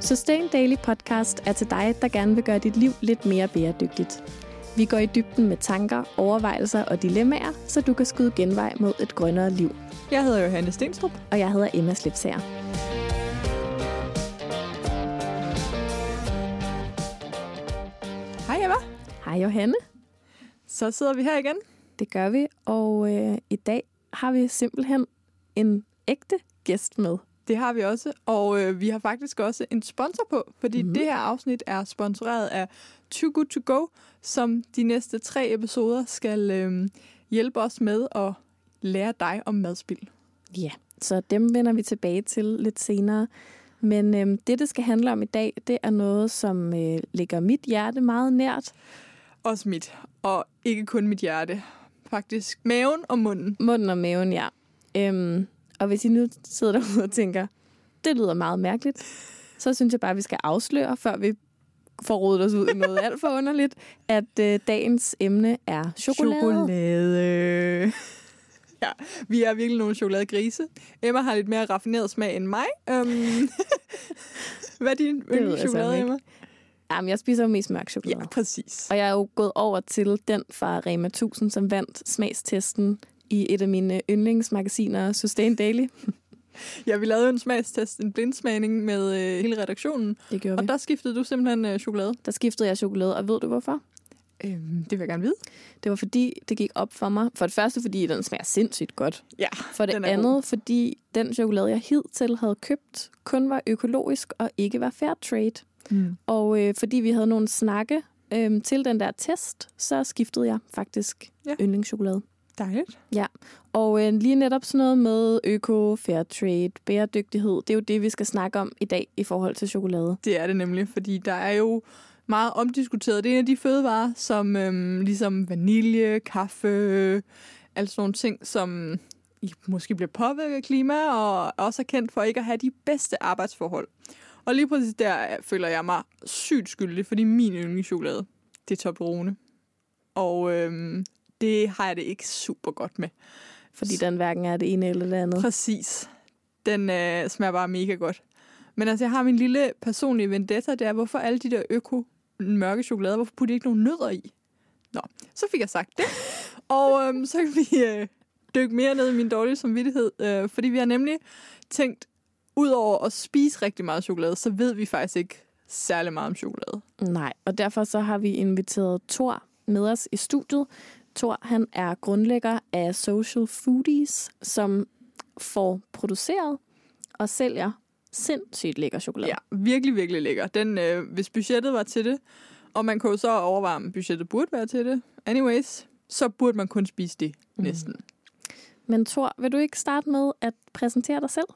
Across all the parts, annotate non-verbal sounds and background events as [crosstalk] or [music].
Sustain Daily Podcast er til dig, der gerne vil gøre dit liv lidt mere bæredygtigt. Vi går i dybden med tanker, overvejelser og dilemmaer, så du kan skyde genvej mod et grønnere liv. Jeg hedder Johanne Stenstrup. Og jeg hedder Emma Slipsager. Hej Emma. Hej Johanne. Så sidder vi her igen. Det gør vi, og øh, i dag har vi simpelthen en ægte gæst med. Det har vi også, og øh, vi har faktisk også en sponsor på, fordi mm. det her afsnit er sponsoreret af Too Good To Go, som de næste tre episoder skal øh, hjælpe os med at lære dig om madspil. Ja, så dem vender vi tilbage til lidt senere. Men øh, det, det skal handle om i dag, det er noget, som øh, ligger mit hjerte meget nært. Også mit, og ikke kun mit hjerte. Faktisk maven og munden. Munden og maven, ja. Øhm, og hvis I nu sidder derude og tænker, det lyder meget mærkeligt, så synes jeg bare, at vi skal afsløre, før vi får rodet os ud i noget alt for underligt, at øh, dagens emne er chokolade. Chokolade. Ja, vi er virkelig nogle chokoladegrise. Emma har lidt mere raffineret smag end mig. Um, [laughs] hvad er din chokolade, Emma? Jamen, jeg spiser jo mest mørk chokolade. Ja, præcis. Og jeg er jo gået over til den fra Rema 1000, som vandt smagstesten i et af mine yndlingsmagasiner, Sustain Daily. [laughs] Ja, vi lavede en smagstest, en blindsmagning med øh, hele redaktionen. Det gjorde og vi. der skiftede du simpelthen øh, chokolade. Der skiftede jeg chokolade, og ved du hvorfor? Øhm, det vil jeg gerne vide. Det var fordi, det gik op for mig. For det første, fordi den smager sindssygt godt. Ja, For det andet, god. fordi den chokolade, jeg hidtil havde købt, kun var økologisk og ikke var fair trade. Mm. Og øh, fordi vi havde nogle snakke øh, til den der test, så skiftede jeg faktisk ja. yndlingschokolade. Dejligt. Ja, og øh, lige netop sådan noget med øko, fair trade, bæredygtighed, det er jo det, vi skal snakke om i dag i forhold til chokolade. Det er det nemlig, fordi der er jo meget omdiskuteret. Det er en af de fødevarer, som øhm, ligesom vanilje, kaffe, altså nogle ting, som I måske bliver påvirket af klima, og også er kendt for ikke at have de bedste arbejdsforhold. Og lige præcis der øh, føler jeg mig sygt skyldig, fordi min yndlingschokolade, det er Toblerone. Og øhm, det har jeg det ikke super godt med. Fordi den hverken er det ene eller det andet. Præcis. Den øh, smager bare mega godt. Men altså, jeg har min lille personlige vendetta, det er, hvorfor alle de der øko mørke chokolader, hvorfor putter de ikke nogen nødder i? Nå, så fik jeg sagt det. [laughs] Og øhm, så kan vi øh, dykke mere ned i min dårlige samvittighed, øh, fordi vi har nemlig tænkt, udover at spise rigtig meget chokolade, så ved vi faktisk ikke særlig meget om chokolade. Nej, og derfor så har vi inviteret Thor med os i studiet. Thor, han er grundlægger af Social Foodies, som får produceret og sælger sindssygt lækker chokolade. Ja, virkelig, virkelig lækker. Den, øh, hvis budgettet var til det, og man kunne så overveje, om budgettet burde være til det. Anyways, så burde man kun spise det næsten. Men Thor, vil du ikke starte med at præsentere dig selv?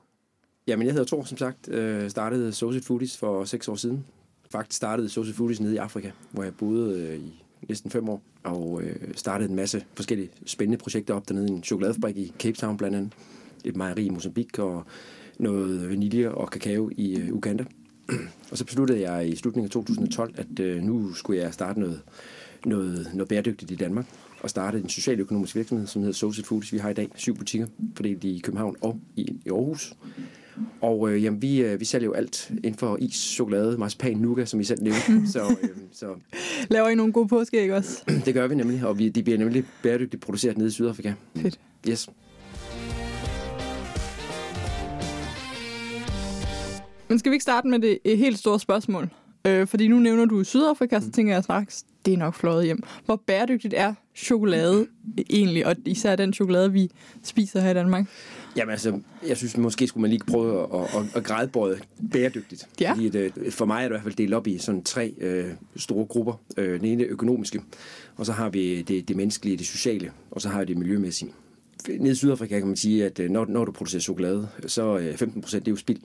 Jamen, jeg hedder Thor, som sagt. Øh, startede Social Foodies for seks år siden. Faktisk startede Social Foodies nede i Afrika, hvor jeg boede øh, i næsten fem år. Og øh, startede en masse forskellige spændende projekter op dernede. En chokoladefabrik i Cape Town blandt andet. Et mejeri i Mozambique og noget vanilje og kakao i øh, Uganda. [clears throat] og så besluttede jeg i slutningen af 2012, at øh, nu skulle jeg starte noget, noget, noget bæredygtigt i Danmark. Og startede en socialøkonomisk virksomhed, som hedder Social Foods. Vi har i dag syv butikker, fordelt i København og i, i Aarhus. Og øh, jamen, vi, øh, vi sælger jo alt inden for is, chokolade, marcipan, nougat, som I selv nævnte. [laughs] så, øh, så Laver I nogle gode påskeæg også? [clears throat] det gør vi nemlig, og vi, de bliver nemlig bæredygtigt produceret nede i Sydafrika. Fedt. Yes. Men skal vi ikke starte med det et helt store spørgsmål? Øh, fordi nu nævner du Sydafrika, så tænker jeg straks, det er nok fløjet hjem. Hvor bæredygtigt er chokolade egentlig, og især den chokolade, vi spiser her i Danmark? Jamen altså, jeg synes måske skulle man lige prøve at, at, at grædebøje bæredygtigt. Ja. Fordi det, for mig er det i hvert fald delt op i sådan tre øh, store grupper. Øh, den ene er økonomiske, og så har vi det, det menneskelige, det sociale, og så har vi det miljømæssige. Nede i Sydafrika kan man sige, at øh, når, når du producerer chokolade, så øh, 15 procent det er jo spild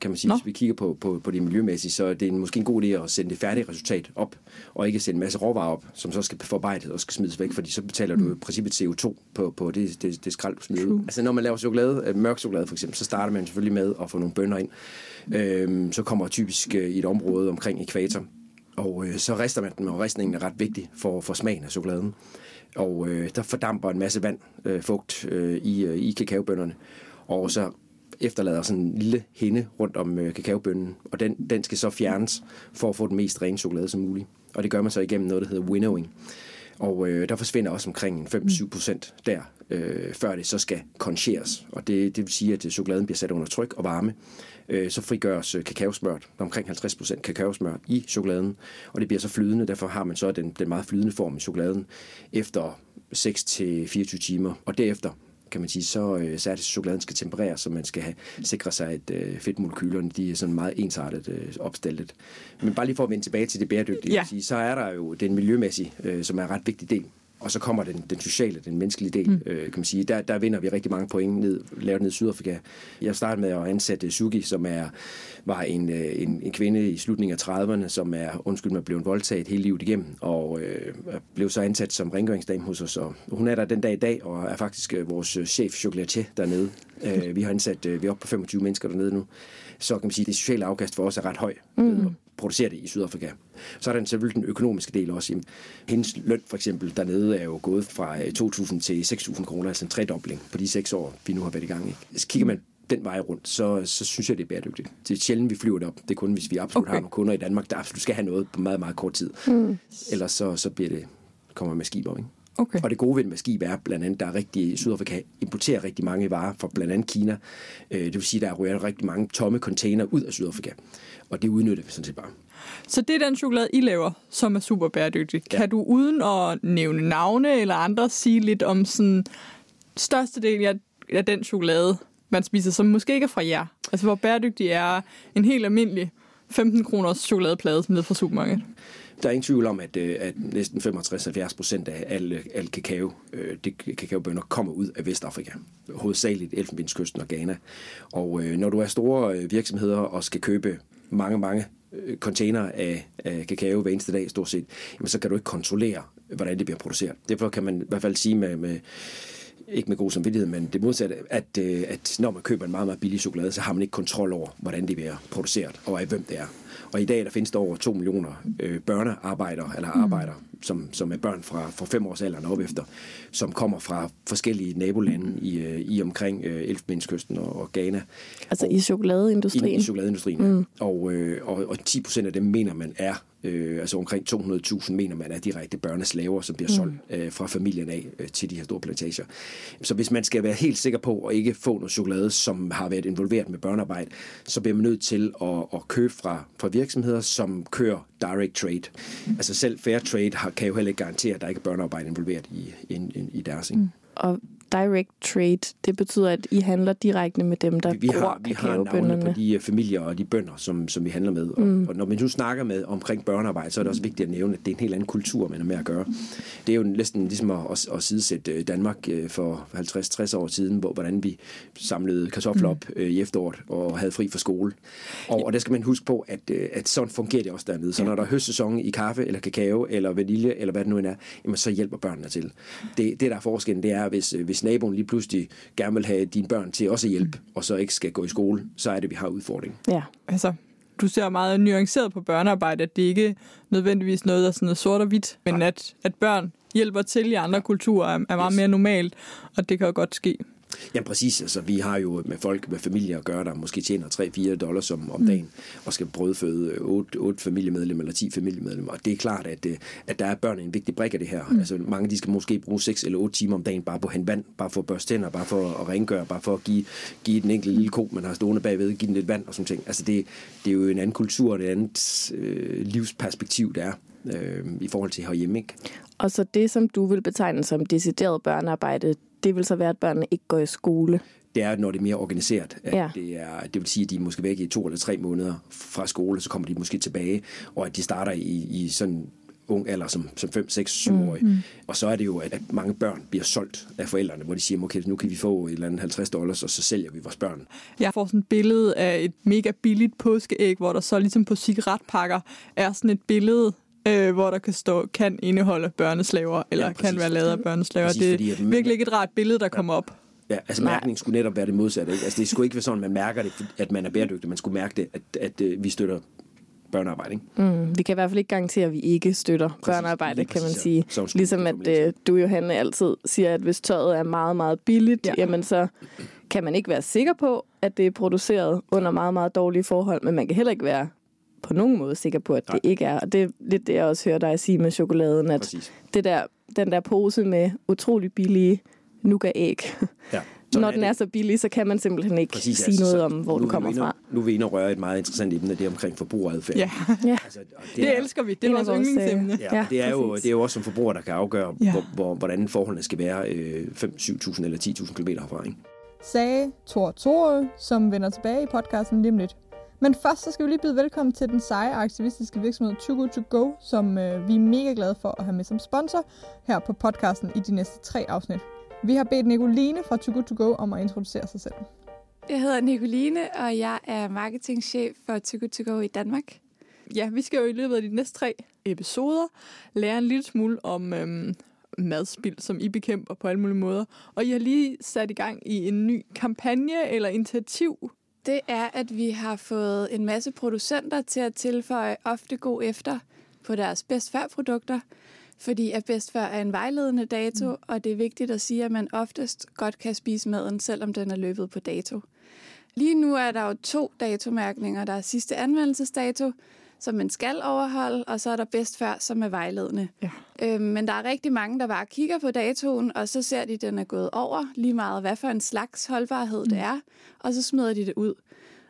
kan man sige. Nå. Hvis vi kigger på, på, på det miljømæssige, så er det måske en god idé at sende det færdige resultat op, og ikke sende en masse råvarer op, som så skal forarbejdes og skal smides væk, fordi så betaler du i princippet CO2 på, på det, det, det skrald, du smider ud. Altså når man laver chokolade, øh, mørk chokolade for eksempel, så starter man selvfølgelig med at få nogle bønner ind. Øhm, så kommer typisk øh, i et område omkring ekvator, og øh, så rister man den, og ristningen er ret vigtig for, for smagen af chokoladen. Og øh, der fordamper en masse vand, øh, fugt øh, i, øh, i kakaobønnerne. Og så efterlader sådan en lille hinde rundt om øh, kakaobønnen, og den, den skal så fjernes for at få den mest rene chokolade som muligt. Og det gør man så igennem noget, der hedder winnowing. Og øh, der forsvinder også omkring 5-7 procent der, øh, før det så skal koncheres. Og det, det vil sige, at øh, chokoladen bliver sat under tryk og varme. Øh, så frigøres øh, kakaosmør, der er omkring 50 procent kakaosmør i chokoladen, og det bliver så flydende. Derfor har man så den, den meget flydende form i chokoladen efter 6-24 timer. Og derefter kan man sige, så, øh, er at chokoladen skal tempereres, så man skal have, sikre sig, at øh, fedtmolekylerne de er sådan meget ensartet øh, opstillet. Men bare lige for at vende tilbage til det bæredygtige, Ja. sige, så er der jo den miljømæssige, øh, som er en ret vigtig del. Og så kommer den, den sociale, den menneskelige del, mm. øh, kan man sige. Der, der vinder vi rigtig mange point ned, lavet ned i Sydafrika. Jeg startede med at ansætte Sugi, som er, var en, øh, en, en kvinde i slutningen af 30'erne, som er, undskyld mig, blevet voldtaget hele livet igennem, og øh, blev så ansat som rengøringsdame hos os. Og hun er der den dag i dag, og er faktisk øh, vores øh, chef chocolatier dernede. Øh, vi har ansat, øh, vi er oppe på 25 mennesker dernede nu. Så kan man sige, at det sociale afkast for os er ret høj. Mm producere det i Sydafrika. Så er der selvfølgelig den økonomiske del også. Hendes løn for eksempel dernede er jo gået fra øh, 2.000 til 6.000 kroner, altså en tredobling på de seks år, vi nu har været i gang. Ikke? Så kigger man den vej rundt, så, så synes jeg, det er bæredygtigt. Det er sjældent, vi flyver det op. Det er kun, hvis vi absolut okay. har nogle kunder i Danmark, der absolut skal have noget på meget, meget kort tid. Mm. Ellers så, så bliver det, kommer med skib op, ikke? Okay. Og det gode ved med skib er blandt andet, der er rigtig, Sydafrika importerer rigtig mange varer fra blandt andet Kina. Øh, Det vil sige, der ryger rigtig mange tomme container ud af Sydafrika. Og det udnytter vi sådan set bare. Så det er den chokolade, I laver, som er super bæredygtig. Ja. Kan du uden at nævne navne eller andre sige lidt om sådan størstedelen af, af den chokolade, man spiser, som måske ikke er fra jer? Altså hvor bæredygtig er en helt almindelig 15 kroners chokoladeplade ned fra supermarkedet? Der er ingen tvivl om, at, øh, at næsten 65-70 procent af al, al kakao, øh, det kakaobønder kommer ud af Vestafrika. Hovedsageligt Elfenbenskysten og Ghana. Og øh, når du er store virksomheder og skal købe mange, mange container af, af kakao hver eneste dag, stort set, jamen, så kan du ikke kontrollere, hvordan det bliver produceret. Derfor kan man i hvert fald sige med, med ikke med god samvittighed, men det modsatte, at, øh, at når man køber en meget, meget billig chokolade, så har man ikke kontrol over, hvordan det bliver produceret, og af hvem det er. Og i dag der findes der over 2 millioner øh, børnearbejdere, eller arbejdere, som, som er børn fra, fra fem års alderen op efter, som kommer fra forskellige nabolande i, øh, i omkring øh, Elfenbenskysten og, og Ghana. Altså i i, chokoladeindustrien. i chokoladeindustrien. Mm. Og, øh, og, og 10 procent af dem mener man er, øh, altså omkring 200.000 mener man er direkte børneslaver, som bliver solgt øh, fra familien af øh, til de her store plantager. Så hvis man skal være helt sikker på at ikke få noget chokolade, som har været involveret med børnearbejde, så bliver man nødt til at, at købe fra, fra virksomheder, som kører direct trade. Altså selv fair trade har, kan jo heller ikke garantere, at der ikke er børnearbejde involveret i, i, i, i deres. Ikke? Og direct trade, det betyder, at I handler direkte med dem, der vi, vi har, vi har navne på de øh, familier og de bønder, som, som vi handler med. Og, mm. og når man nu snakker med omkring børnearbejde, så er det også vigtigt at nævne, at det er en helt anden kultur, man er med at gøre. Det er jo næsten ligesom at, at, at sidesætte øh, Danmark øh, for 50-60 år siden, hvor, hvordan vi samlede kartofler op øh, i efteråret og havde fri for skole. Og, og der skal man huske på, at, at sådan fungerer det også dernede. Så når der er høstsæson i kaffe eller kakao eller vanilje eller hvad det nu end er, jamen, så hjælper børnene til. Det, det der er forskellen, det er, hvis, øh, hvis naboen lige pludselig gerne vil have dine børn til også at hjælpe, og så ikke skal gå i skole, så er det, vi har udfordring. Ja. Altså, du ser meget nuanceret på børnearbejde, at det ikke nødvendigvis noget, der er sådan sort og hvidt, men at, at børn hjælper til i andre kulturer er, er meget Yes. mere normalt, og det kan jo godt ske. Ja, præcis. Altså, vi har jo med folk, med familier at gøre, der måske tjener 3-4 dollars om, om dagen, og skal brødføde 8, 8 familiemedlemmer eller 10 familiemedlemmer. Og det er klart, at, øh, at der er børn en vigtig brik af det her. Mm. Altså, mange de skal måske bruge 6 eller 8 timer om dagen bare på at hente vand, bare for at børste tænder, bare for at rengøre, bare for at give, give den enkelte lille ko, man har stående bagved, give den lidt vand og sådan ting. Altså, det, det er jo en anden kultur, og et andet øh, livsperspektiv, der er øh, i forhold til herhjemme, ikke? Og så det, som du vil betegne som decideret børnearbejde, det vil så være, at børnene ikke går i skole. det er, når det er mere organiseret. At Ja. det, er, det vil sige, at de er måske væk i to eller tre måneder fra skole, så kommer de måske tilbage, og at de starter i, i sådan ung alder, som, som 5, 6, 7 år. Mm. Og så er det jo, at, at mange børn bliver solgt af forældrene, hvor de siger, okay, nu kan vi få et eller andet 50 dollars, og så sælger vi vores børn. Jeg får sådan et billede af et mega billigt påskeæg, hvor der så ligesom på cigaretpakker er sådan et billede, øh, hvor der kan stå, kan indeholde børneslaver, eller Ja, ja, præcis. kan være lavet af børneslaver. Præcis, det fordi er at man- virkelig ikke et rart billede, der kommer op. Ja, altså Nej. mærkning skulle netop være det modsatte. Ikke? Altså det skulle ikke være sådan, at man mærker det, at man er bæredygtig. Man skulle mærke det, at, at, at vi støtter børnearbejde. Ikke? Mm, vi kan i hvert fald ikke garantere, at vi ikke støtter Præcis, børnearbejde, lige kan man præcis, ja. sige. Skulle Ligesom at øh, du, Johanne, altid siger, at hvis tøjet er meget, meget billigt, ja. Ja. jamen så kan man ikke være sikker på, at det er produceret under meget, meget dårlige forhold, men man kan heller ikke være på nogen måde sikker på, at Nej. det ikke er. Og det er lidt det, jeg også hører dig sige med chokoladen, at Præcis. det der, den der pose med utrolig billige nougat-æg, Ja. [laughs] når den er så billig, så kan man simpelthen ikke Præcis, sige altså, noget om, hvor vi kommer inde- fra. Nu er vi inde og røre et meget interessant emne, det er omkring forbrugeradfærd. Ja, Ja. Altså, og det er- elsker vi. Det er En vores vores, yndlingsemne. øh, Ja, Ja, det, er jo, det er jo også som forbruger, der kan afgøre, Ja. hvor, hvor, hvordan forholdene skal være øh, 5-7.000 eller 10.000 km herfra. Ikke? sagde Thor Thorø, som vender tilbage i podcasten lige om lidt. Men først så skal vi lige byde velkommen til den seje aktivistiske virksomhed Too Good To Go, som øh, vi er mega glade for at have med som sponsor her på podcasten i de næste tre afsnit. Vi har bedt Nicoline fra Too Good To Go om at introducere sig selv. Jeg hedder Nicoline, og jeg er marketingchef for To Good To Go i Danmark. Ja, vi skal jo i løbet af de næste tre episoder lære en lille smule om øhm, madspild, som I bekæmper på alle mulige måder. Og I har lige sat i gang i en ny kampagne eller initiativ. Det er, at vi har fået en masse producenter til at tilføje ofte god efter på deres bedst før produkter, fordi at bedst før er en vejledende dato, mm. og det er vigtigt at sige, at man oftest godt kan spise maden, selvom den er løbet på dato. Lige nu er der jo to datomærkninger. Der er sidste anvendelsesdato, som man skal overholde, og så er der bedst før, som er vejledende. Ja. Øhm, men der er rigtig mange, der bare kigger på datoen, og så ser de, at den er gået over, lige meget hvad for en slags holdbarhed mm. det er, og så smider de det ud.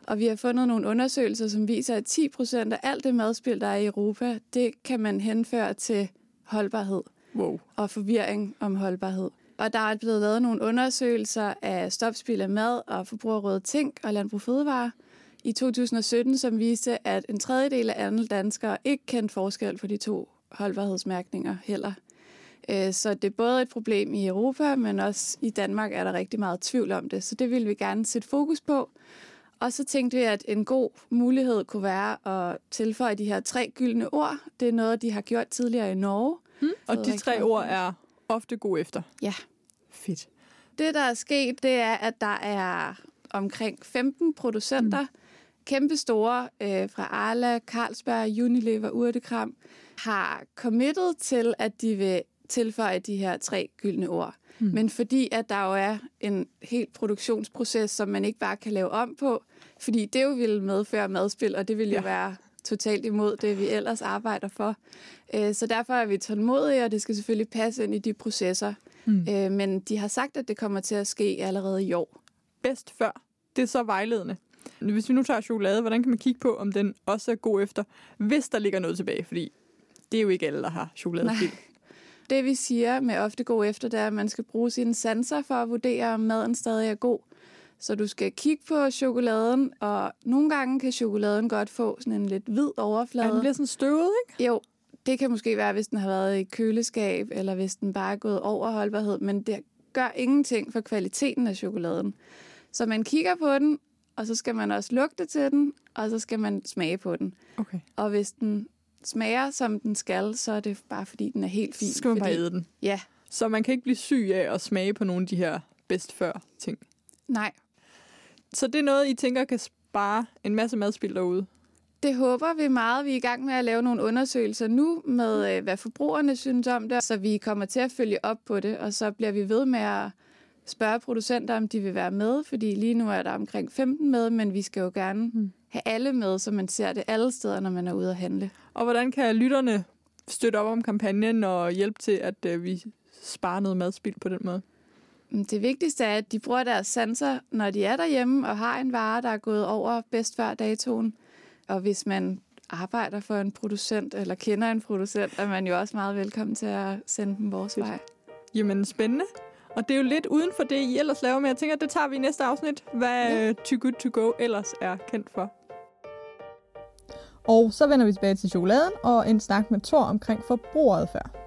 Og vi har fundet nogle undersøgelser, som viser, at 10 procent af alt det madspil, der er i Europa, det kan man henføre til holdbarhed Wow. og forvirring om holdbarhed. Og der er blevet lavet nogle undersøgelser af stopspil af mad og forbrugerrådet Tænk og Landbrug Fødevare i 2017, som viste, at en tredjedel af alle danskere ikke kendte forskel på de to holdbarhedsmærkninger heller. Øh, Så det er både et problem i Europa, men også i Danmark er der rigtig meget tvivl om det. Så det vil vi gerne sætte fokus på. Og så tænkte vi, at en god mulighed kunne være at tilføje de her tre gyldne ord. Det er noget, de har gjort tidligere i Norge. Og Fået de tre ord er ofte god efter. Ja. Fedt. Det, der er sket, det er, at der er omkring 15 producenter, mm. Kæmpe store øh, fra Arla, Carlsberg, Unilever, Urtekram, har committed til, at de vil tilføje de her tre gyldne ord. Mm. Men fordi at der jo er en helt produktionsproces, som man ikke bare kan lave om på, fordi det jo ville medføre madspil, og det ville jo Ja. være totalt imod det, vi ellers arbejder for. Øh, Så derfor er vi tålmodige, og det skal selvfølgelig passe ind i de processer. Mm. Men de har sagt, at det kommer til at ske allerede i år. Bedst før. Det er så vejledende. Hvis vi nu tager chokolade, hvordan kan man kigge på, om den også er god efter, hvis der ligger noget tilbage? Fordi det er jo ikke alle, der har chokoladespil. Det vi siger med ofte god efter, det er, at man skal bruge sine sanser for at vurdere, om maden stadig er god. Så du skal kigge på chokoladen, og nogle gange kan chokoladen godt få sådan en lidt hvid Ja, overflade. den bliver sådan støvet, ikke? Jo, det kan måske være, hvis den har været i køleskab, eller hvis den bare er gået over holdbarhed, men det gør ingenting for kvaliteten af chokoladen. Så man kigger på den, og så skal man også lugte til den, og så skal man smage på den. Okay. Og hvis den smager, som den skal, så er det bare, fordi den er helt fin. Så skal man bare fordi, æde den. Ja, Så man kan ikke blive syg af at smage på nogle af de her bedst før ting. nej. Så det er noget, I tænker kan spare en masse madspil derude. Det håber vi meget. Vi er i gang med at lave nogle undersøgelser nu med, øh, hvad forbrugerne synes om det, så vi kommer til at følge op på det, og så bliver vi ved med at spørge producenter, om de vil være med, fordi lige nu er der omkring 15 med, men vi skal jo gerne Mm. have alle med, så man ser det alle steder, når man er ude at handle. Og hvordan kan lytterne støtte op om kampagnen og hjælpe til, at øh, vi sparer noget madspil på den måde? Mm, Det vigtigste er, at de bruger deres sanser, når de er derhjemme og har en vare, der er gået over bedst før datoen. Og hvis man arbejder for en producent eller kender en producent, er man jo også meget velkommen til at sende dem vores vej. Jamen, spændende. Og det er jo lidt uden for det, I ellers laver, men jeg tænker, at det tager vi i næste afsnit, hvad ja. Too Good To Go ellers er kendt for. Og så vender vi tilbage til chokoladen og en snak med Thor omkring forbrugeradfærd.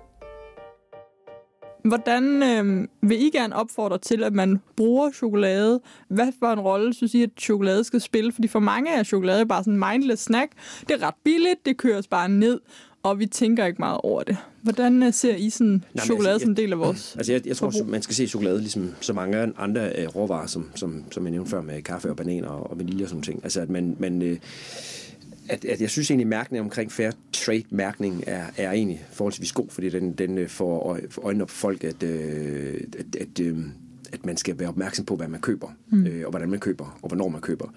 Hvordan øh, vil I gerne opfordre til, at man bruger chokolade? Hvad for en rolle synes I, at chokolade skal spille? Fordi for mange er chokolade bare sådan en mindless snack. Det er ret billigt, det køres bare ned, og vi tænker ikke meget over det. Hvordan øh, ser I sådan men chokolade altså, som en del af vores Altså, jeg, jeg tror, forbrug? man skal se chokolade ligesom så mange andre øh, råvarer, som, som, som jeg nævnte før med kaffe og bananer og, vanilje og sådan ting. Altså, at man... man øh, at, at jeg synes egentlig, at mærkningen omkring fair trade-mærkning er, er egentlig forholdsvis god, fordi den, den øh, får øj- får øjnene op for folk, at, øh, at, at, øh, at man skal være opmærksom på, hvad man køber, mm. øh, og hvordan man køber, og hvornår man køber.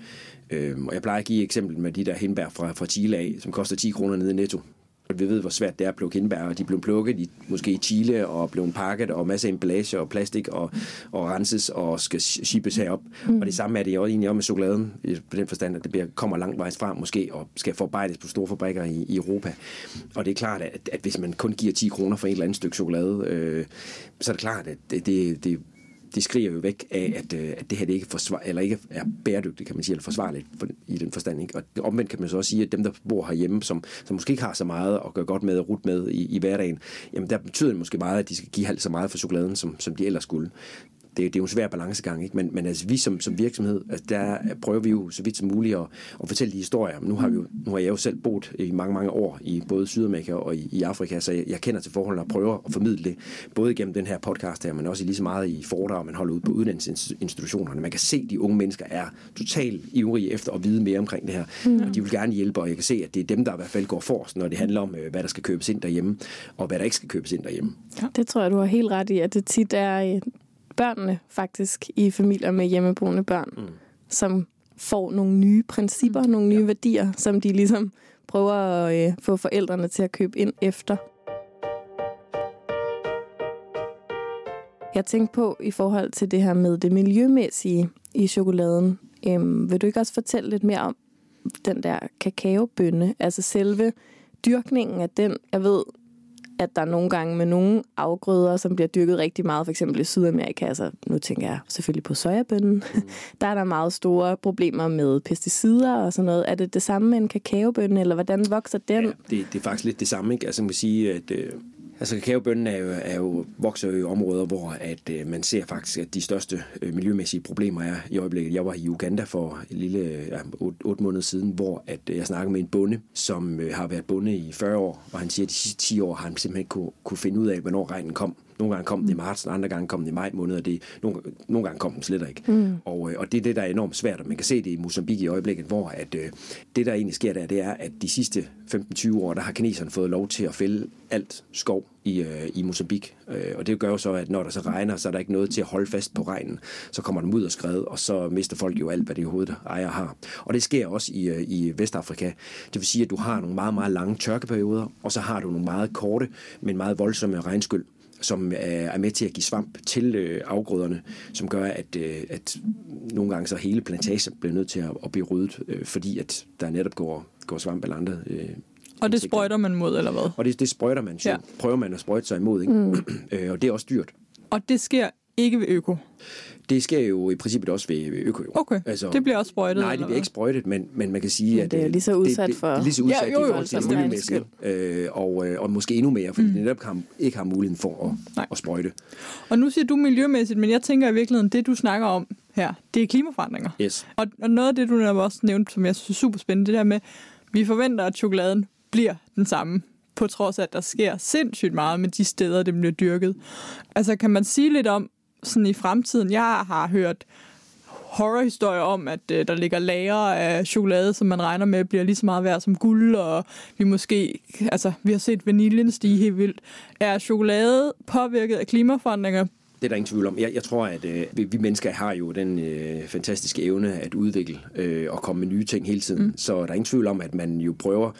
Øh, og jeg plejer at give et eksempel med de der hindbær fra, fra Chile af, som koster 10 kroner nede i Netto. Vi ved, hvor svært det er at plukke hindbær, og de blev plukket i, måske i Chile, og blev pakket, og masser af emballage og plastik, og, og renses, og skal shippes herop. Mm. Og det samme er det jo egentlig også med chokoladen, på den forstand, at det bliver, kommer langt vejs fra, måske, og skal forarbejdes på store fabrikker i, i Europa. Og det er klart, at, at hvis man kun giver 10 kroner for et eller andet stykke chokolade, øh, så er det klart, at det, det, det de skriger jo væk af, at, øh, at det her det ikke, forsvar, eller ikke er bæredygtigt, kan man sige, eller forsvarligt for, i den forstand. Ikke? Og omvendt kan man så også sige, at dem, der bor herhjemme, som, som måske ikke har så meget at gøre godt med og rute med i, i hverdagen, jamen der betyder det måske meget, at de skal give halvt så meget for chokoladen, som, som de ellers skulle det, det er jo en svær balancegang, ikke? Men, men altså, vi som, som virksomhed, altså, der prøver vi jo så vidt som muligt at, at fortælle de historier. Nu har, vi jo, nu har jeg jo selv boet i mange, mange år i både Sydamerika og i, i Afrika, så jeg, jeg kender til forholdene og prøver at formidle det, både igennem den her podcast her, men også lige så meget i foredrag, man holder ud på uddannelsesinstitutionerne. Man kan se, at de unge mennesker er totalt ivrige efter at vide mere omkring det her, mm. og de vil gerne hjælpe, og jeg kan se, at det er dem, der i hvert fald går forrest, når det handler om, øh, hvad der skal købes ind derhjemme, og hvad der ikke skal købes ind derhjemme. Ja. Det tror jeg, du har helt ret i, at det tit er øh, børnene faktisk i familier med hjemmeboende børn, mm. som får nogle nye principper, mm. nogle nye ja. værdier, som de ligesom prøver at øh, få forældrene til at købe ind efter. Jeg tænkte på i forhold til det her med det miljømæssige i chokoladen. Øhm, vil du ikke også fortælle lidt mere om den der kakaobønne? Altså selve dyrkningen af den. Jeg ved, at der er nogle gange med nogle afgrøder, som bliver dyrket rigtig meget, for eksempel i Sydamerika, altså nu tænker jeg selvfølgelig på sojabønnen, mm. [laughs] der er der meget store problemer med pesticider og sådan noget. Er det det samme med en kakaobønne, eller hvordan vokser den? Ja, det, det er faktisk lidt det samme, ikke? Altså man kan sige, at øh, Altså kakaobønnen er jo, er jo, vokser jo i områder, hvor at, øh, man ser faktisk, at de største øh, miljømæssige problemer er i øjeblikket. Jeg var i Uganda for en lille ja, 8, 8 måneder siden, hvor at, øh, jeg snakkede med en bonde, som øh, har været bonde i 40 år, og han siger, at de sidste 10 år har han simpelthen ikke kunne, kunne finde ud af, hvornår regnen kom. Nogle gange kom den i mm. marts, andre gange kom den i maj måned, og det, nogle, nogle gange kom den slet ikke. Mm. Og, øh, og det er det, der er enormt svært, og man kan se det i Mozambique i øjeblikket, hvor at, øh, det, der egentlig sker der, det er, at de sidste 15-20 år, der har kineserne fået lov til at fælde alt skov i, øh, i Mozambique. Øh, og det gør jo så, at når der så regner, så er der ikke noget til at holde fast på regnen. Så kommer den ud og skred, og så mister folk jo alt, hvad det hovedet ejer har. Og det sker også i, øh, i Vestafrika. Det vil sige, at du har nogle meget, meget lange tørkeperioder, og så har du nogle meget korte, men meget voldsomme regnskyld som er med til at give svamp til øh, afgrøderne, som gør, at, øh, at nogle gange så hele plantagen bliver nødt til at, at blive ryddet, øh, fordi at der netop går, går svamp eller andre og det sprøjter man mod, eller hvad? Og det, det sprøjter man, så ja. prøver man at sprøjte sig imod, ikke? Mm. [clears throat] og det er også dyrt. Og det sker ikke ved øko? Det sker jo i princippet også ved øko. Okay, altså, det bliver også sprøjtet? Nej, det bliver ikke sprøjtet, men, men man kan sige, at... det er lige så udsat for... Det, det er lige så udsat ja, jo, jo, i forhold til miljømæssigt, øh, og, øh, og måske endnu mere, fordi mm. det netop kan, ikke har muligheden for at, at sprøjte. Og nu siger du miljømæssigt, men jeg tænker i virkeligheden, det du snakker om her, det er klimaforandringer. Yes. Og, og noget af det, du også nævnt, som jeg synes er super spændende, det der med, vi forventer, at chokoladen bliver den samme, på trods af, at der sker sindssygt meget med de steder, det bliver dyrket. Altså, kan man sige lidt om, sådan i fremtiden, jeg har hørt horrorhistorier om, at øh, der ligger lager af chokolade, som man regner med bliver lige så meget værd som guld, og vi måske, altså vi har set vaniljen stige helt vildt. Er chokolade påvirket af klimaforandringer? Det er der ingen tvivl om. Jeg, jeg tror, at øh, vi mennesker har jo den øh, fantastiske evne at udvikle øh, og komme med nye ting hele tiden. Mm. Så der er ingen tvivl om, at man jo prøver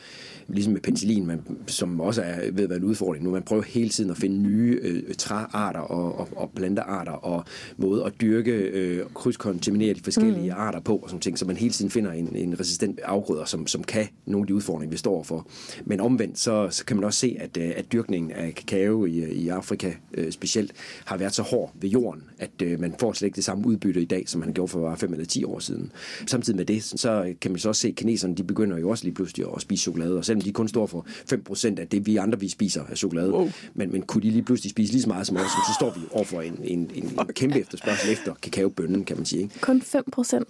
ligesom med penicillin, man, som også er ved at være en udfordring nu. Man prøver hele tiden at finde nye øh, træarter og, og, og plantearter og måde at dyrke, øh, krydskontaminere de forskellige mm. arter på og sådan ting, så man hele tiden finder en, en resistent afgrøder, som, som kan nogle af de udfordringer, vi står for. Men omvendt, så, så kan man også se, at, øh, at dyrkningen af kakao i, i Afrika øh, specielt har været så hård ved jorden, at øh, man får slet ikke det samme udbytte i dag, som man gjorde for bare 5 eller 10 år siden. Samtidig med det, så kan man så også se, at kineserne de begynder jo også lige pludselig at spise chokolade, og selvom de kun står for 5% af det, vi andre vi spiser af chokolade. Wow. Men, men kunne de lige pludselig spise lige så meget som os, så står vi overfor en, en, en, en kæmpe efterspørgsel efter kakaobønnen, kan man sige. Ikke? Kun 5%?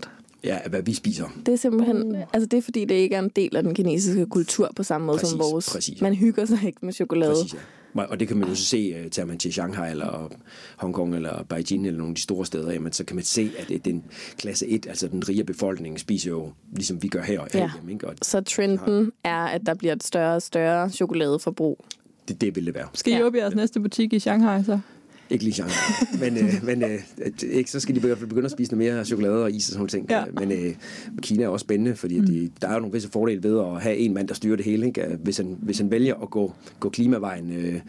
Ja, hvad vi spiser. Det er simpelthen, uh. altså det er fordi, det ikke er en del af den kinesiske kultur på samme måde præcis, som vores. Præcis. Man hygger sig ikke med chokolade. Præcis, ja. Og det kan man jo så se, uh, tager man til Shanghai eller Hongkong eller Beijing eller nogle af de store steder, jamen, så kan man se, at det, den klasse 1, altså den rige befolkning, spiser jo, ligesom vi gør her. Ja. Hjemme, ikke? Og så trenden er, at der bliver et større og større chokoladeforbrug. Det, det vil det være. Skal I ja. åbne jeres næste butik i Shanghai så? Ikke lige genre. men øh, men øh, ikke, så skal de begynde begynde at spise noget mere chokolade og is og sådan ting. Ja. Men øh, Kina er også spændende, fordi mm. de, der er jo nogle visse fordele ved at have en mand, der styrer det hele. Ikke? At Hvis, han, hvis han vælger at gå, gå klimavejen, øh,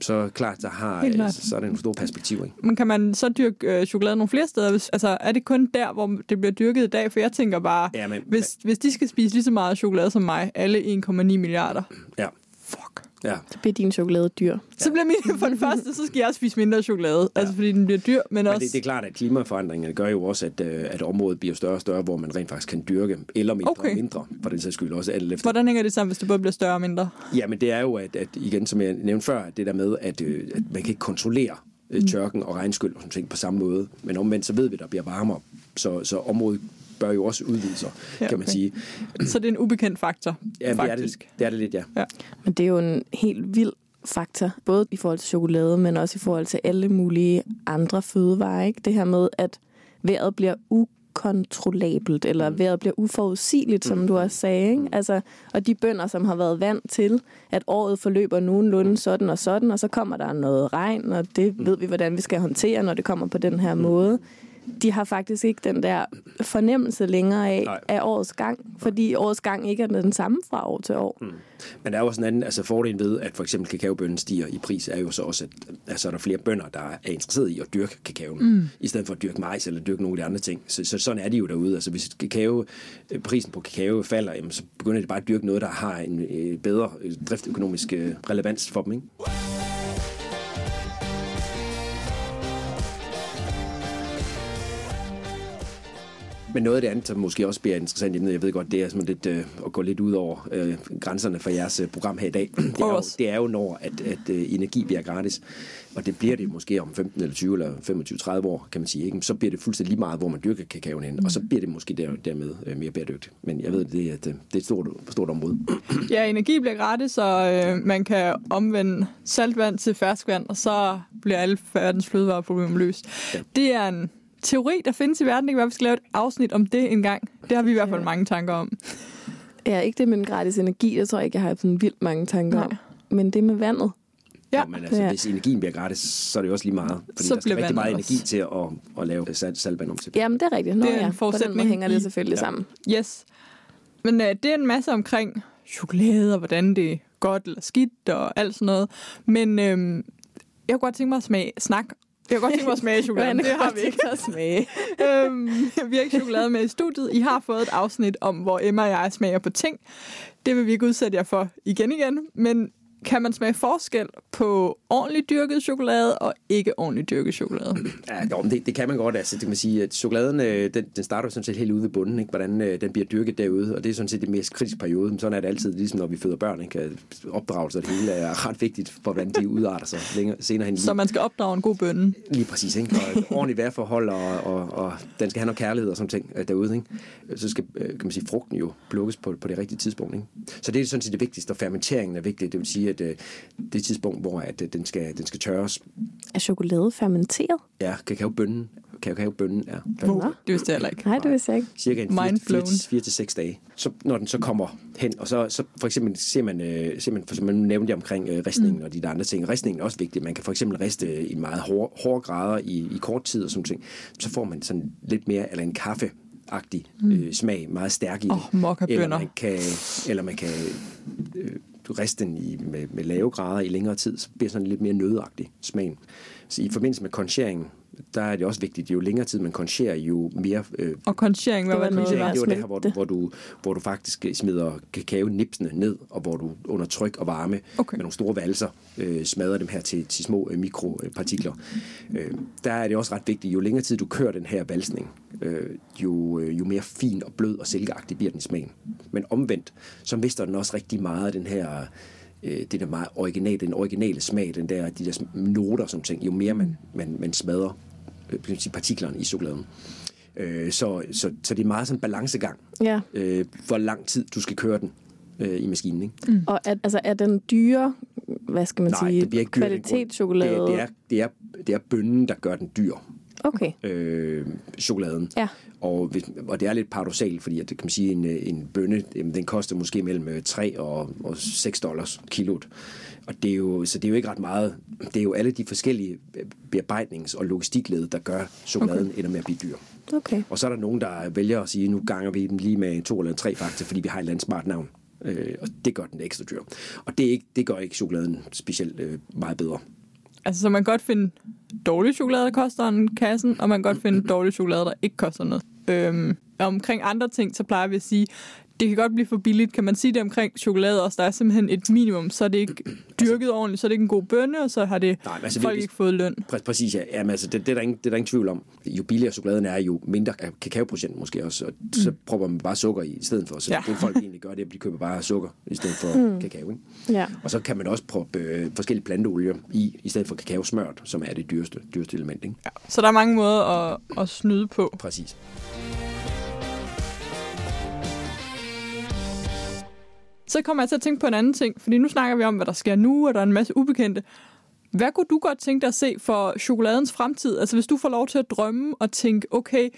så klart, der har, øh, så er der nogle store perspektiver. Ikke? Men kan man så dyrke øh, chokolade nogle flere steder? Hvis, altså, er det kun der, hvor det bliver dyrket i dag? For jeg tænker bare, Ja, men, hvis, hvis de skal spise lige så meget chokolade som mig, alle 1,9 milliarder, ja, fuck. Ja. Så bliver din chokolade dyr. Så bliver min, [laughs] for det første, så skal jeg spise mindre chokolade. Ja. Altså, fordi den bliver dyr, men, Men også... det, det er klart, at klimaforandringerne gør jo også, at, øh, at området bliver større og større, hvor man rent faktisk kan dyrke, eller mindre Okay. og mindre, for den sags skyld også alt efter. Hvordan hænger det sammen, hvis det både bliver større og mindre? Ja, men det er jo, at, at igen, som jeg nævnte før, det der med, at, øh, at man kan ikke kontrollere øh, tørken og regnskyld og sådan ting på samme måde. Men omvendt, så ved vi, at der bliver varmere. Så, så området bør jo også udvide sig, Ja, ja, kan man okay. sige. Så det er en ubekendt faktor, Ja, det er det, faktisk. det er det lidt, ja. Men det er jo en helt vild faktor, både i forhold til chokolade, men også i forhold til alle mulige andre fødevarer. Ikke? Det her med, at vejret bliver ukontrollabelt, eller vejret bliver uforudsigeligt, som du også sagde. Ikke? Altså, og de bønder, som har været vant til, at året forløber nogenlunde sådan og sådan, og så kommer der noget regn, og det ved vi, hvordan vi skal håndtere, når det kommer på den her måde. De har faktisk ikke den der fornemmelse længere af, Nej. af årets gang, fordi årets gang ikke er den samme fra år til år. Men der er jo også en anden, altså fordelen ved, at for eksempel kakaobønnen stiger i pris, er jo så også, at altså, der er flere bønder, der er interesseret i at dyrke kakaoen, mm. i stedet for at dyrke majs eller dyrke nogle af de andre ting. Så, så sådan er de jo derude. Altså hvis kakao, øh, prisen på kakao falder, jamen, så begynder de bare at dyrke noget, der har en øh, bedre øh, driftøkonomisk øh, relevans for dem. Ikke? Men noget af det andet, som måske også bliver interessant emne, jeg ved godt, det er sådan lidt øh, at gå lidt ud over øh, grænserne for jeres øh, program her i dag. [clears throat] Det er, jo, det er jo når, at, at øh, energi bliver gratis. Og det bliver det måske om 15 eller 20 eller 25-30 år, kan man sige. Ikke? Så bliver det fuldstændig lige meget, hvor man dyrker kakaoen hen. Og så bliver det måske der, dermed øh, mere bæredygtigt. Men jeg ved, det et, øh, det er et stort, stort område. [clears throat] Ja, energi bliver gratis, og øh, man kan omvende saltvand til ferskvand, og så bliver alle verdens fødevareproblemer løst. Ja. Det er en teori, der findes i verden. Det kan være, vi skal lave et afsnit om det en gang. Det har vi i hvert fald Ja. mange tanker om. Ja, ikke det med den gratis energi, det tror jeg ikke, jeg har sådan vildt mange tanker Nej. om. Men det med vandet. Ja. Jo, men altså, Ja. hvis energien bliver gratis, så er det jo også lige meget. Fordi Så der skal bliver rigtig meget vandet energi også- til at, at lave salt, saltvand om til. Jamen, det er rigtigt. Nå, Det er en ja. På den forudsætning måde hænger det selvfølgelig Ja. sammen. Yes. Men øh, det er en masse omkring chokolade, og hvordan det er godt eller skidt, og alt sådan noget. Men øh, jeg kunne godt tænke mig at smage, snak. Jeg kunne godt tænke mig at smage [laughs] chokolade. det har vi ikke. at smage. [laughs] øhm, vi har ikke chokolade med i studiet. I har fået et afsnit om, hvor Emma og jeg smager på ting. Det vil vi ikke udsætte jer for igen igen. Men kan man smage forskel på ordentligt dyrket chokolade og ikke ordentligt dyrket chokolade? Ja, men det, det kan man godt. Altså, det kan man sige, at chokoladen, øh, den, den starter sådan set helt ude ved bunden, ikke? hvordan øh, den bliver dyrket derude, og det er sådan set det mest kritiske periode. Men sådan er det altid, ligesom når vi føder børn. Ikke? Opdragelse og det hele er ret vigtigt for, hvordan de udarter sig længere, senere hen Så man skal opdrage en god bønne. Lige præcis, ikke? Og ordentligt værforhold, og, og, og den skal have noget kærlighed og sådan ting øh, derude, ikke? Så skal, kan man sige, frugten jo plukkes på, på det rigtige tidspunkt, ikke? Så det er sådan set det vigtigste, og fermenteringen er vigtig. Det vil sige, at øh, det tidspunkt, hvor at, øh, den, skal, den skal tørres, Er chokolade fermenteret? ja, kakaobønnen, kakaobønnen er Nå. Det vidste jeg heller ikke. Nej, det vidste jeg ikke. cirka en Mind 4 blown. til, 4 til 6 dage. Så når den så kommer hen, og så, så for eksempel ser man, øh, ser man for eksempel, nævnte jeg omkring øh, ristningen mm. og de der andre ting. Ristningen er også vigtig. Man kan for eksempel riste i meget hårde, hårde grader i, i kort tid og sådan ting. Så får man sådan lidt mere, eller en kaffe agtig øh, smag, meget stærk i det. mokkabønner. Eller man kan, eller man kan øh, riste den i, med, med lave grader i længere tid, så bliver sådan lidt mere nødagtig smagen. Så i forbindelse med koncheringen, der er det også vigtigt, jo længere tid man koncherer, jo mere øh, Og konchering, hvad Det var var det? noget, det, der det er her, hvor du, hvor, du, hvor du faktisk smider kakao-nipsene ned, og hvor du under tryk og varme Okay. med nogle store valser øh, smadrer dem her til, til små øh, mikropartikler. Øh, der er det også ret vigtigt, jo længere tid du kører den her valsning, øh, jo, øh, jo mere fin og blød og silkeagtig bliver den i smagen. Men omvendt, så mister den også rigtig meget af den her øh, det der meget original, den originale smag, den der, de der noter som ting, jo mere man, man, man smadrer øh, partiklerne i chokoladen. Øh, så, så, så det er meget sådan en balancegang, Ja. øh, hvor lang tid du skal køre den øh, i maskinen. Ikke? Mm. Og er, altså, er den dyre, hvad skal man Nej, sige, det bliver ikke grund. kvalitetschokolade? Det, det, er, det, er, det er bønnen, der gør den dyr. Okay. øh, chokoladen. Ja. Og, hvis, og det er lidt paradoxalt, fordi at, det kan man sige, en, øh, en bønne, jamen, den koster måske mellem øh, 3 og, og 6 dollars kilot. Og det er jo, så det er jo ikke ret meget. Det er jo alle de forskellige øh, bearbejdnings- og logistikled, der gør chokoladen okay. ender med at blive dyr. Okay. Og så er der nogen, der vælger at sige, nu ganger vi dem lige med to eller tre fakta, fordi vi har et eller andet smart navn. Øh, og det gør den ekstra dyr. Og det, er ikke, det gør ikke chokoladen specielt øh, meget bedre. Altså, så man kan godt finde dårlig chokolade, der koster en kassen, og man kan godt finde dårlig chokolade, der ikke koster noget. Øhm, omkring andre ting, så plejer vi at sige, det kan godt blive for billigt. Kan man sige det omkring chokolade også? Der er simpelthen et minimum, så er det ikke [clears throat] dyrket ordentligt, så er det ikke en god bønne, og så har det Nej, altså, folk hvis- ikke fået løn. Præ- Præcis, ja. Jamen, altså, det, det, er der ingen, det er der ingen tvivl om. Jo billigere chokoladen er, jo mindre kakaoprocent måske også. Og så propper man bare sukker i i stedet for. Så Ja. ja. det folk egentlig gør, det er, at de køber bare sukker i stedet for mm. kakao. Ikke? Ja. Og så kan man også proppe øh, forskellige planteolier i, i stedet for kakaosmørt, som er det dyreste, dyreste element. Ikke? Ja. Så der er mange måder at, at snyde på. Præcis. Så kommer jeg til at tænke på en anden ting, fordi nu snakker vi om, hvad der sker nu, og der er en masse ubekendte. Hvad kunne du godt tænke dig at se for chokoladens fremtid? Altså hvis du får lov til at drømme og tænke, okay,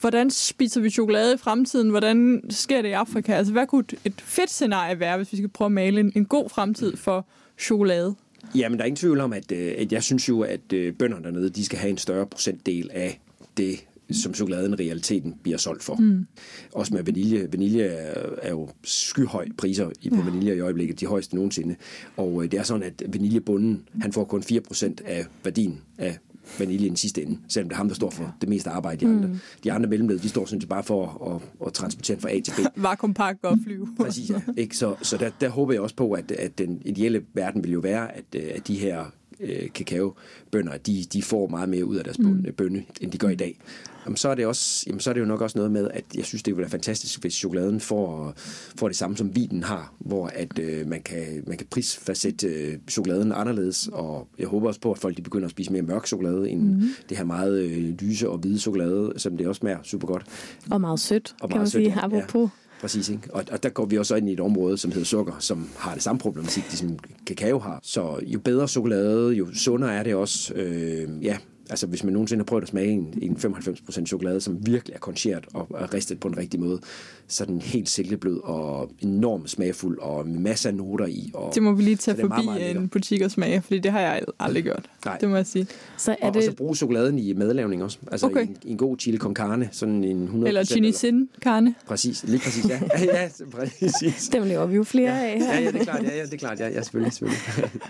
hvordan spiser vi chokolade i fremtiden? Hvordan sker det i Afrika? Altså hvad kunne et- fedt scenarie være, hvis vi skal prøve at male en, en god fremtid for chokolade? Jamen, der er ingen tvivl om, at, øh, at jeg synes jo, at øh, bønderne dernede, de skal have en større procentdel af det, som chokoladen i realiteten bliver solgt for. Mm. Også med vanilje. Vanilje er, er jo skyhøj priser i, på ja. vanilje i øjeblikket, de højeste nogensinde. Og øh, det er sådan, at vaniljebunden, han får kun 4% af værdien af vaniljen i sidste ende, selvom det er ham, der står for det meste arbejde. De andre, mm. de andre mellemled, de står sådan set bare for at, at transportere den fra A til B. [laughs] Vakuumpakke og flyve. [laughs] Præcis, ja. Ikke? Så, så der, der håber jeg også på, at, at den ideelle verden vil jo være, at, øh, at de her øh, kakaobønder, de, de får meget mere ud af deres mm. bønne, end de gør i dag. Jamen, så, er det også, jamen, så er det jo nok også noget med, at jeg synes, det ville være fantastisk, hvis chokoladen får, får det samme, som vinen har, hvor at, øh, man, kan, man kan prisfastsætte øh, chokoladen anderledes, og jeg håber også på, at folk de begynder at spise mere mørk chokolade, end mm. det her meget øh, lyse og hvide chokolade, som det også smager super godt. Og meget sødt, Og kan meget man sødt, sige, ja. Præcis, ikke? Og, og der går vi også ind i et område, som hedder sukker, som har det samme problematik, som kakao har. Så jo bedre chokolade, jo sundere er det også. Øh, ja, altså hvis man nogensinde har prøvet at smage en, en 95% chokolade, som virkelig er koncheret og er ristet på en rigtig måde, så er den helt silkeblød og enormt smagfuld og med masser af noter i. Og, Det må vi lige tage det meget, forbi meget lækkert. en butik og smage, fordi det har jeg aldrig gjort. Nej. Det må jeg sige. Så er og, og så det, bruge chokoladen i madlavning også. Altså Okay. en, en god chili con carne, sådan en 100 Eller chini sin carne. Præcis, lige præcis, ja. [laughs] ja, ja præcis. dem lever vi jo flere af her. Ja, ja, det er klart, ja, ja, det er klart, ja, ja selvfølgelig, selvfølgelig. [laughs]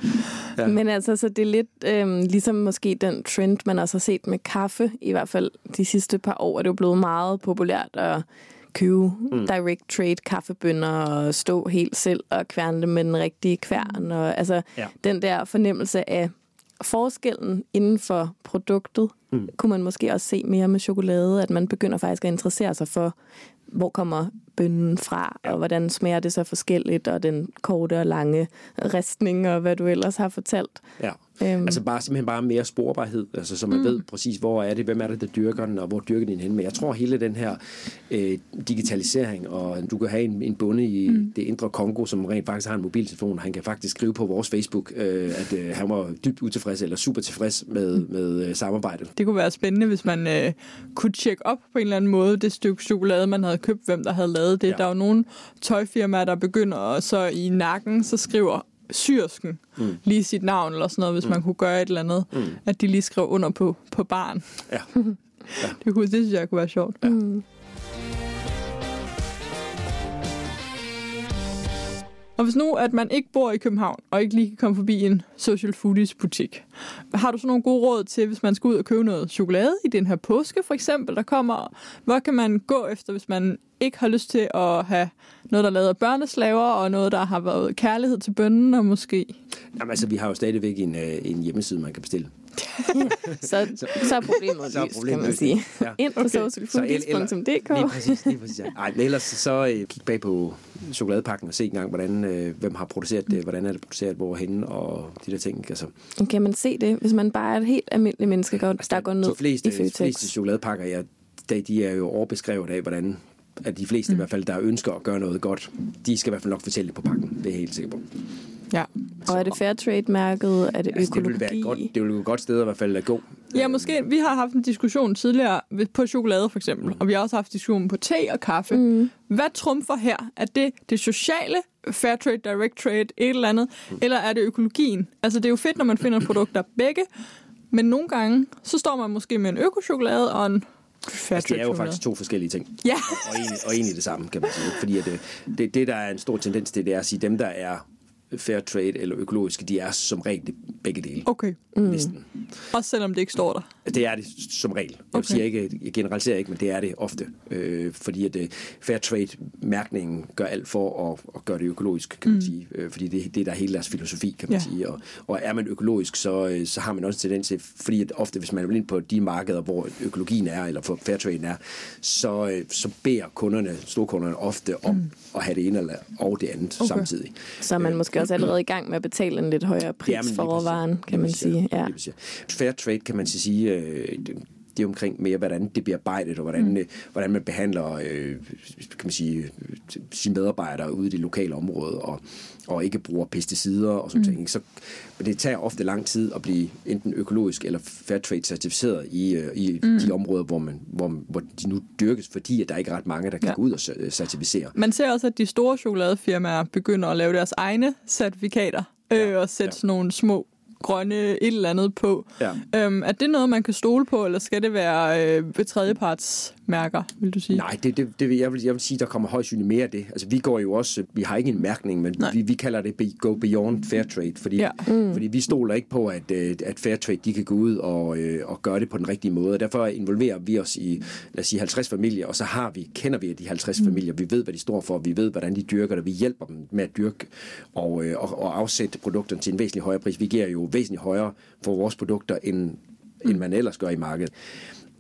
Ja. Men altså, så det er lidt øhm, ligesom måske den trend, man også har set med kaffe, i hvert fald de sidste par år, er det jo blevet meget populært at købe mm. direct trade kaffebønner og stå helt selv og kværne dem med den rigtige kværn. Og, altså Ja. den der fornemmelse af forskellen inden for produktet, mm. kunne man måske også se mere med chokolade, at man begynder faktisk at interessere sig for, hvor kommer bønnen fra, ja. og hvordan smager det så forskelligt, og den korte og lange ristning, og hvad du ellers har fortalt. Ja. Øhm. Altså bare simpelthen bare mere sporbarhed, altså så man mm. ved præcis, hvor er det, hvem er det, der dyrker den, og hvor dyrker den hen. Men jeg tror, hele den her øh, digitalisering, og du kan have en, en bonde i mm. det indre Kongo, som rent faktisk har en mobiltelefon, og han kan faktisk skrive på vores Facebook, øh, at øh, han var dybt utilfreds, eller super tilfreds med, med øh, samarbejdet. Det kunne være spændende, hvis man øh, kunne tjekke op på en eller anden måde det stykke chokolade, man havde købt, hvem der havde lavet det. Ja. Ja. Der er jo nogle tøjfirmaer, der begynder og så i nakken, så skriver syrsken mm. lige sit navn eller sådan noget, hvis mm. man kunne gøre et eller andet, mm. at de lige skrev under på, på barn. [laughs] Ja. Det, kunne, det synes jeg kunne være sjovt. Ja. Mm. Og hvis nu, at man ikke bor i København, og ikke lige kan komme forbi en social foodies butik, har du så nogle gode råd til, hvis man skal ud og købe noget chokolade i den her påske, for eksempel, der kommer? Hvor kan man gå efter, hvis man ikke har lyst til at have noget, der er lavet af børneslaver, og noget, der har været kærlighed til bønnen, og måske... Jamen altså, vi har jo stadigvæk en, øh, en hjemmeside, man kan bestille. [laughs] Så, så er problemet Så er løst, kan problemet man sige. Ja. Ind på Okay. socialfoodies.dk. Lige præcis, lige præcis. Ja. Ej, men ellers så øh, kig bag på chokoladepakken og se engang, hvordan, øh, hvem har produceret det, hvordan er det produceret, hvorhenne og de der ting. Altså, Kan man se det, hvis man bare er et helt almindeligt menneske, der, der går ned de fleste, i de Føtex? fleste chokoladepakker, ja, de, de er jo overbeskrevet af, hvordan at de fleste mm. i hvert fald, der ønsker at gøre noget godt, de skal i hvert fald nok fortælle det på pakken. Det er jeg helt sikker på. Ja. Og er det fair trade-mærket? Er det Altså, det økologi? vil være et godt, det vil være et godt sted i hvert fald at gå. Ja, måske. Vi har haft en diskussion tidligere på chokolade for eksempel, og vi har også haft diskussion på te og kaffe. Mm. Hvad trumfer her? Er det det sociale, fair trade, direct trade, et eller andet, Mm. eller er det økologien? Altså, det er jo fedt, når man finder produkter [clears throat] begge, men nogle gange, så står man måske med en økochokolade og en fair Altså, det er jo faktisk to forskellige ting. Ja. Og egentlig, og egentlig det samme, kan man sige. Fordi at, øh, det, det, der er en stor tendens til, det er at sige, dem, der er fair trade eller økologiske, de er som regel begge dele. Okay, Mm. Næsten. også selvom det ikke står der. Det er det som regel. Jeg, Okay. siger ikke, jeg generaliserer ikke, men det er det ofte. Øh, fordi at øh, fair trade-mærkningen gør alt for at, at gøre det økologisk, kan man Mm. sige. Øh, fordi det, det er der hele deres filosofi, kan man Ja. sige. Og, og er man økologisk, så, øh, så har man også en tendens til, fordi at ofte, hvis man er ind på de markeder, hvor økologien er, eller for fair trade er, så, øh, så beder kunderne, storkunderne ofte om Mm. at have det ene eller, og det andet Okay. samtidig. Så er man måske også allerede i gang med at betale en lidt højere pris Ja, for råvaren, kan man sige. Ja. Fair trade kan man sige, øh, det, det er omkring mere, hvordan det bliver arbejdet, og hvordan, mm. hvordan man behandler øh, kan man sige, øh, sine medarbejdere ude i det lokale område, og, og ikke bruger pesticider og sådan mm. ting. ikke? Så, det tager ofte lang tid at blive enten økologisk eller fair trade certificeret i, øh, i mm. de områder, hvor, man, hvor, hvor de nu dyrkes, fordi at der ikke er ret mange, der kan Ja. gå ud og cer- certificere. Man ser også, at de store chokoladefirmaer begynder at lave deres egne certifikater øh, og sætte ja. sådan nogle små grønne et eller andet på. Ja. Øhm, er det noget, man kan stole på, eller skal det være øh, tredjepartsmærker, vil du sige? Nej, det, det, det vil, jeg, vil, jeg vil sige, der kommer højst sandsynligt mere af det. Altså, vi går jo også, vi har ikke en mærkning, men Nej. vi, vi kalder det be, go beyond fair trade, fordi, Ja. mm. fordi vi stoler ikke på, at, øh, at fair trade, de kan gå ud og, øh, og gøre det på den rigtige måde. Og derfor involverer vi os i, lad os sige, 50 familier, og så har vi, kender vi de 50 mm. familier. Vi ved, hvad de står for, vi ved, hvordan de dyrker det, vi hjælper dem med at dyrke og, øh, og, og afsætte produkterne til en væsentlig højere pris. Vi giver jo væsentligt højere for vores produkter, end, mm. end man ellers gør i markedet.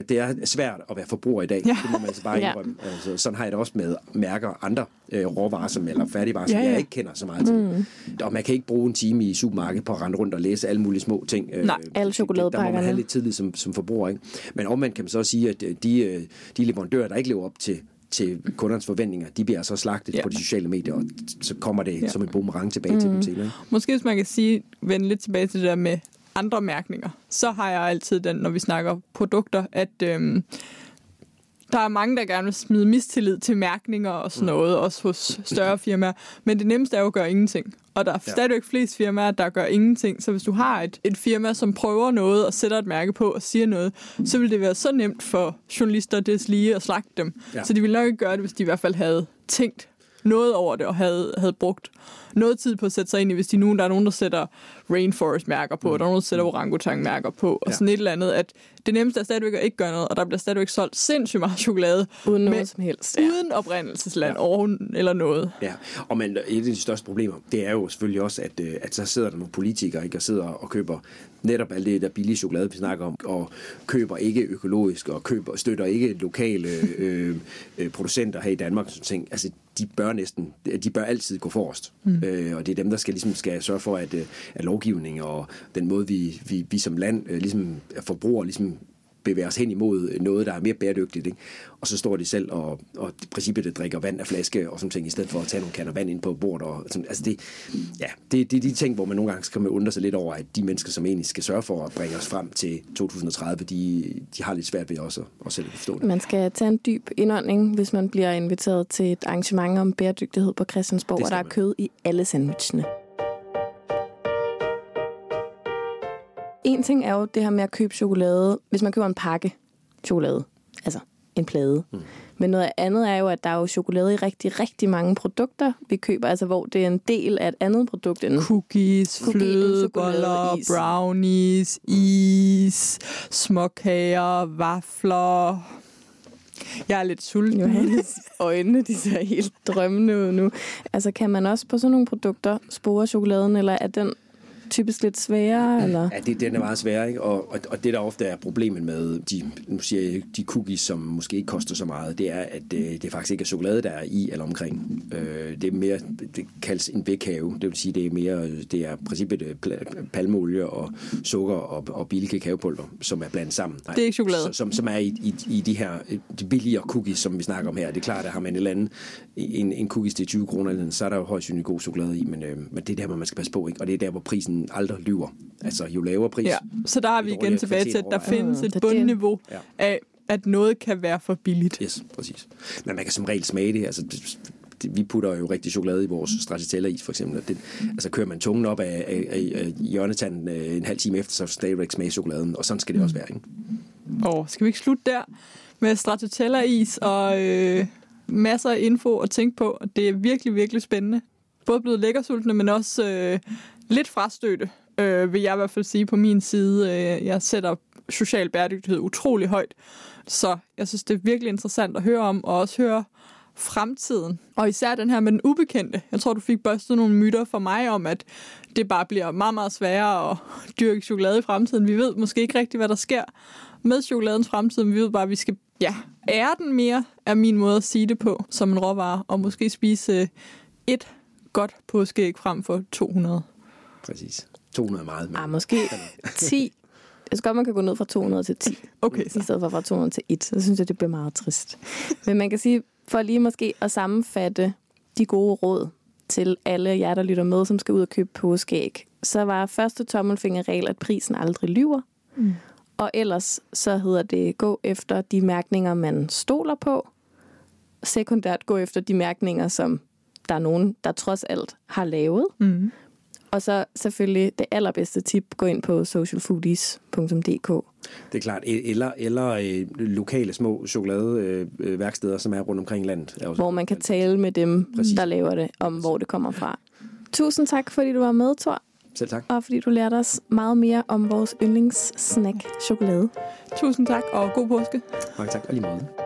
Det er svært at være forbruger i dag. Ja. Ja. Det må man altså bare Ja. indrømme. Altså, sådan har jeg det også med mærker andre øh, råvarer, som, eller færdigvarer, som Ja, ja, ja. jeg ikke kender så meget til. Mm. Og man kan ikke bruge en time i supermarkedet på at rende rundt og læse alle mulige små ting. Øh, Nej, det- alle Der må chokoladepakkerne. man have lidt tillid som, som forbruger. Ikke? Men omvendt kan man så også sige, at øh, de, øh, de leverandører, der ikke lever op til til kundernes forventninger, de bliver så slagtet Ja. på de sociale medier, og så kommer det Ja. som en boomerang tilbage mm. til dem senere. ikke? Måske hvis man kan sige, vende lidt tilbage til det der med andre mærkninger, så har jeg altid den, når vi snakker produkter, at øhm, der er mange, der gerne vil smide mistillid til mærkninger og sådan noget, også hos større firmaer. Men det nemmeste er jo at gøre ingenting. Og der er ja. Stadigvæk flest firmaer, der gør ingenting. Så hvis du har et, et firma, som prøver noget og sætter et mærke på og siger noget, så vil det være så nemt for journalister des lige at slagte dem. Ja. Så de ville nok ikke gøre det, hvis de i hvert fald havde tænkt noget over det og havde, havde brugt noget tid på at sætte sig ind i, hvis de nu, der er nogen, der sætter rainforest-mærker på, mm. der er nogen, der sætter orangutang-mærker på, og Ja. sådan et eller andet, at det nemmeste er stadigvæk at ikke gøre noget, og der bliver stadigvæk solgt sindssygt meget chokolade, Uden med- noget som helst. ja. uden oprindelsesland ja. over, eller noget. Ja, og men et af de største problemer, det er jo selvfølgelig også, at, øh, at så sidder der nogle politikere, ikke, og sidder og køber netop alt det der billige chokolade, vi snakker om, og køber ikke økologisk, og køber, støtter ikke lokale øh, øh, producenter her i Danmark, og sådan ting. Altså, de bør næsten, de bør altid gå forrest. Mm. Øh, og det er dem, der skal, ligesom, skal sørge for, at, øh, at lovgivning og den måde, vi, vi, vi som land øh, ligesom, er forbrugere ligesom, bevæger os hen imod noget, der er mere bæredygtigt. Ikke? Og så står de selv og, og i princippet det drikker vand af flaske og sådan ting, i stedet for at tage nogle kander vand ind på bordet. Og sådan, altså det, ja, det, det er de ting, hvor man nogle gange skal undre sig lidt over, at de mennesker, som egentlig skal sørge for at bringe os frem til 2030, de, de har lidt svært ved også at, at selv forstå det. Man skal tage en dyb indånding, hvis man bliver inviteret til et arrangement om bæredygtighed på Christiansborg, og der er kød i alle sandwichene. En ting er jo det her med at købe chokolade, hvis man køber en pakke chokolade, altså en plade. Mm. Men noget andet er jo, at der er jo chokolade i rigtig, rigtig mange produkter, vi køber, altså hvor det er en del af et andet produkt end Cookies, Cookie, flødeboller, brownies, is, småkager, vafler. Jeg er lidt sulten. Johannes øjne, de ser helt drømmende ud nu. Altså kan man også på sådan nogle produkter spore chokoladen, eller er den typisk lidt sværere, eller? Ja, det, den er meget svær, ikke? Og, og, og det, der ofte er problemet med de, nu siger jeg, de cookies, som måske ikke koster så meget, det er, at det, det faktisk ikke er chokolade, der er i eller omkring. Øh, det er mere, det kaldes en vækhave. Det vil sige, det er mere, det er princippet øh, palmeolie og sukker og, og billig kakaopulver, som er blandet sammen. Det er ikke chokolade. Som, som er i, i, i de her de billigere cookies, som vi snakker om her. Det er klart, at har man et eller andet, en, en cookies til 20 kroner, så er der jo højst god chokolade i, men, øh, men det er der, hvor man skal passe på, ikke? og det er der, hvor prisen aldrig lyver. Altså, jo lavere pris... Ja, så der er vi igen tilbage til, at der findes Mm, et bundniveau Ja. af, at noget kan være for billigt. Yes, præcis. Men man kan som regel smage det. Altså, vi putter jo rigtig chokolade i vores stracciatella-is, for eksempel. Det, altså, kører man tungen op af, af, af, af hjørnetanden øh, en halv time efter, så stadigvæk smage chokoladen. Og sådan skal det også være, ikke? Og skal vi ikke slutte der med stracciatella-is og øh, masser af info at tænke på. Det er virkelig, virkelig spændende. Både blevet lækkersultne, men også øh, lidt frastøtte, øh, vil jeg i hvert fald sige på min side. Øh, jeg sætter social bæredygtighed utrolig højt. Så jeg synes, det er virkelig interessant at høre om, og også høre fremtiden. Og især den her med den ubekendte. Jeg tror, du fik børstet nogle myter for mig om, at det bare bliver meget, meget sværere at dyrke chokolade i fremtiden. Vi ved måske ikke rigtigt, hvad der sker med chokoladens fremtid, men vi ved bare, at vi skal ja, ære den mere, er min måde at sige det på, som en råvare, og måske spise øh, et godt påskeæg frem for 200. Præcis. 200 er meget. Men... Ah, måske 10. Jeg synes godt, man kan gå ned fra 200 til 10. Okay, I stedet for fra 200 til 1. Så synes jeg, det bliver meget trist. Men man kan sige, for lige måske at sammenfatte de gode råd til alle jer, der lytter med, som skal ud og købe påskeæg, så var første tommelfingerregel, at prisen aldrig lyver. Mm. Og ellers så hedder det gå efter de mærkninger, man stoler på. Sekundært gå efter de mærkninger, som der er nogen, der trods alt har lavet. Mm. Og så selvfølgelig det allerbedste tip, gå ind på socialfoodies.dk. Det er klart. E- Eller, eller øh, lokale små chokoladeværksteder, som er rundt omkring i landet. Er også hvor man kan tale med dem, Præcis. der laver det, om hvor det kommer fra. Tusind tak, fordi du var med, Thor, Selv tak. og fordi du lærte os meget mere om vores yndlingssnack, chokolade. Tusind tak, og god påske. Mange tak. Og lige måde.